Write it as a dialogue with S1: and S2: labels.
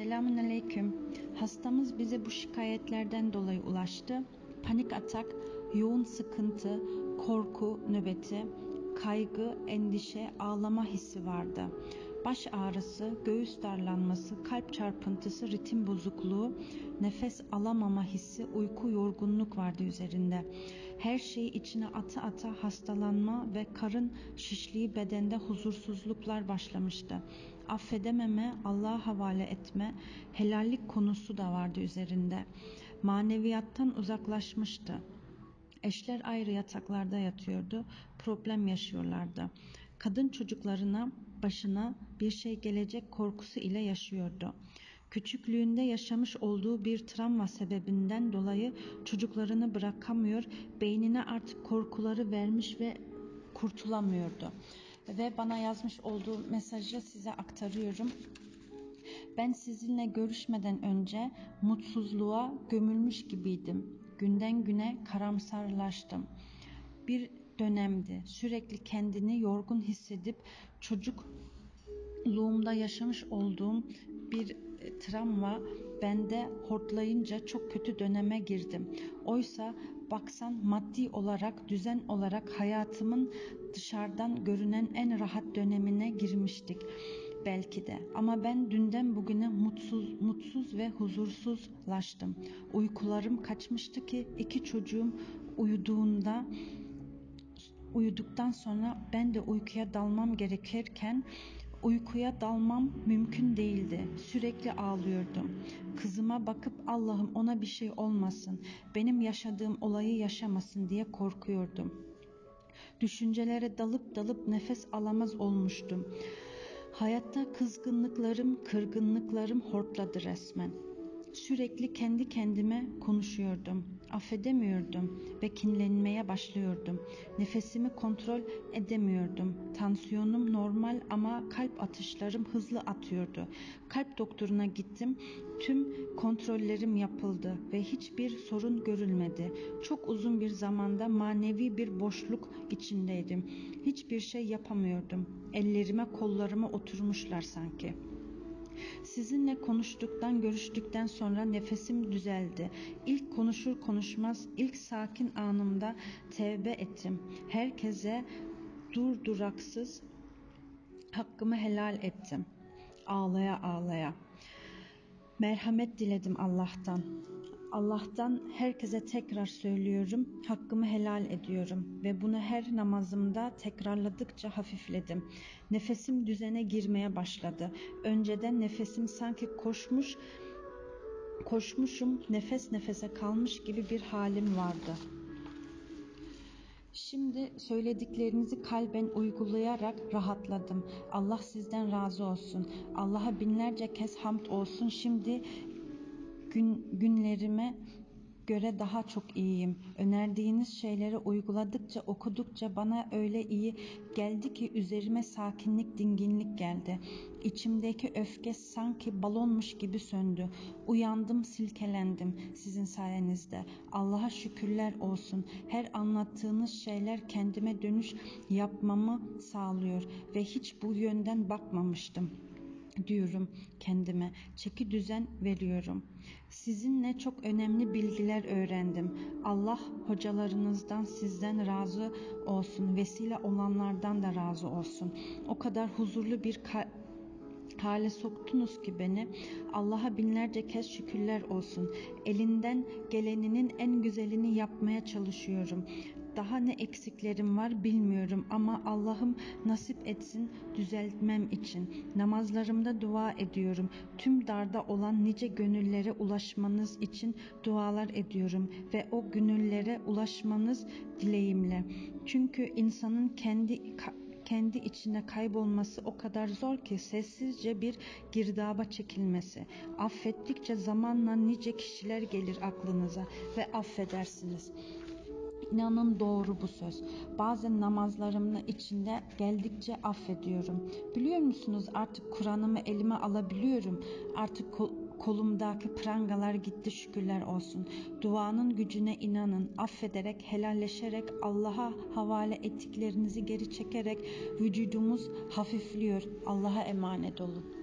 S1: Selamun Aleyküm. Hastamız bize bu şikayetlerden dolayı ulaştı. Panik atak, yoğun sıkıntı, korku nöbeti, kaygı, endişe, ağlama hissi vardı. Baş ağrısı, göğüs darlanması, kalp çarpıntısı, ritim bozukluğu, nefes alamama hissi, uyku yorgunluk vardı üzerinde. Her şeyi içine ata ata hastalanma ve karın şişliği bedende huzursuzluklar başlamıştı. Affedememe, Allah'a havale etme, helallik konusu da vardı üzerinde. Maneviyattan uzaklaşmıştı. Eşler ayrı yataklarda yatıyordu, problem yaşıyorlardı. Kadın çocuklarına, başına bir şey gelecek korkusu ile yaşıyordu. Küçüklüğünde yaşamış olduğu bir travma sebebinden dolayı çocuklarını bırakamıyor, beynine artık korkuları vermiş ve kurtulamıyordu. Ve bana yazmış olduğu mesajı size aktarıyorum. Ben sizinle görüşmeden önce mutsuzluğa gömülmüş gibiydim. Günden güne karamsarlaştım. Bir dönemdi. Sürekli kendini yorgun hissedip çocukluğumda yaşamış olduğum bir e, travma bende hortlayınca çok kötü döneme girdim. Oysa baksan maddi olarak, düzen olarak hayatımın dışarıdan görünen en rahat dönemine girmiştik belki de. Ama ben dünden bugüne mutsuz, mutsuz ve huzursuzlaştım. Uykularım kaçmıştı ki iki çocuğum uyuduğunda uyuduktan sonra ben de uykuya dalmam gerekirken uykuya dalmam mümkün değildi. Sürekli ağlıyordum. Kızıma bakıp Allah'ım ona bir şey olmasın, benim yaşadığım olayı yaşamasın diye korkuyordum. Düşüncelere dalıp dalıp nefes alamaz olmuştum. Hayatta kızgınlıklarım, kırgınlıklarım hortladı resmen. Sürekli kendi kendime konuşuyordum. Affedemiyordum ve kinlenmeye başlıyordum. Nefesimi kontrol edemiyordum. Tansiyonum normal ama kalp atışlarım hızlı atıyordu. Kalp doktoruna gittim. Tüm kontrollerim yapıldı ve hiçbir sorun görülmedi. Çok uzun bir zamanda manevi bir boşluk içindeydim. Hiçbir şey yapamıyordum. Ellerime kollarıma oturmuşlar sanki.'' Sizinle konuştuktan, görüştükten sonra nefesim düzeldi. İlk konuşur konuşmaz, ilk sakin anımda tevbe ettim. Herkese dur duraksız hakkımı helal ettim. Ağlaya ağlaya. Merhamet diledim Allah'tan. Allah'tan herkese tekrar söylüyorum, hakkımı helal ediyorum ve bunu her namazımda tekrarladıkça hafifledim. Nefesim düzene girmeye başladı. Önceden nefesim sanki koşmuş, koşmuşum, nefes nefese kalmış gibi bir halim vardı. Şimdi söylediklerinizi kalben uygulayarak rahatladım. Allah sizden razı olsun. Allah'a binlerce kez hamd olsun. Şimdi gün, günlerime göre daha çok iyiyim. Önerdiğiniz şeyleri uyguladıkça, okudukça bana öyle iyi geldi ki üzerime sakinlik, dinginlik geldi. İçimdeki öfke sanki balonmuş gibi söndü. Uyandım, silkelendim sizin sayenizde. Allah'a şükürler olsun. Her anlattığınız şeyler kendime dönüş yapmamı sağlıyor ve hiç bu yönden bakmamıştım.'' Diyorum kendime. Çeki düzen veriyorum. Sizinle çok önemli bilgiler öğrendim. Allah hocalarınızdan sizden razı olsun. Vesile olanlardan da razı olsun. O kadar huzurlu bir hale soktunuz ki beni. Allah'a binlerce kez şükürler olsun. Elinden geleninin en güzelini yapmaya çalışıyorum. Daha ne eksiklerim var bilmiyorum ama Allah'ım nasip etsin düzeltmem için. Namazlarımda dua ediyorum. Tüm darda olan nice gönüllere ulaşmanız için dualar ediyorum ve o gönüllere ulaşmanız dileğimle. Çünkü insanın kendi kendi içinde kaybolması o kadar zor ki sessizce bir girdaba çekilmesi. Affettikçe zamanla nice kişiler gelir aklınıza ve affedersiniz. İnanın doğru bu söz. Bazen namazlarımın içinde geldikçe affediyorum. Biliyor musunuz artık Kur'an'ımı elime alabiliyorum. Artık kolumdaki prangalar gitti şükürler olsun. Duanın gücüne inanın. Affederek, helalleşerek, Allah'a havale ettiklerinizi geri çekerek vücudumuz hafifliyor. Allah'a emanet olun.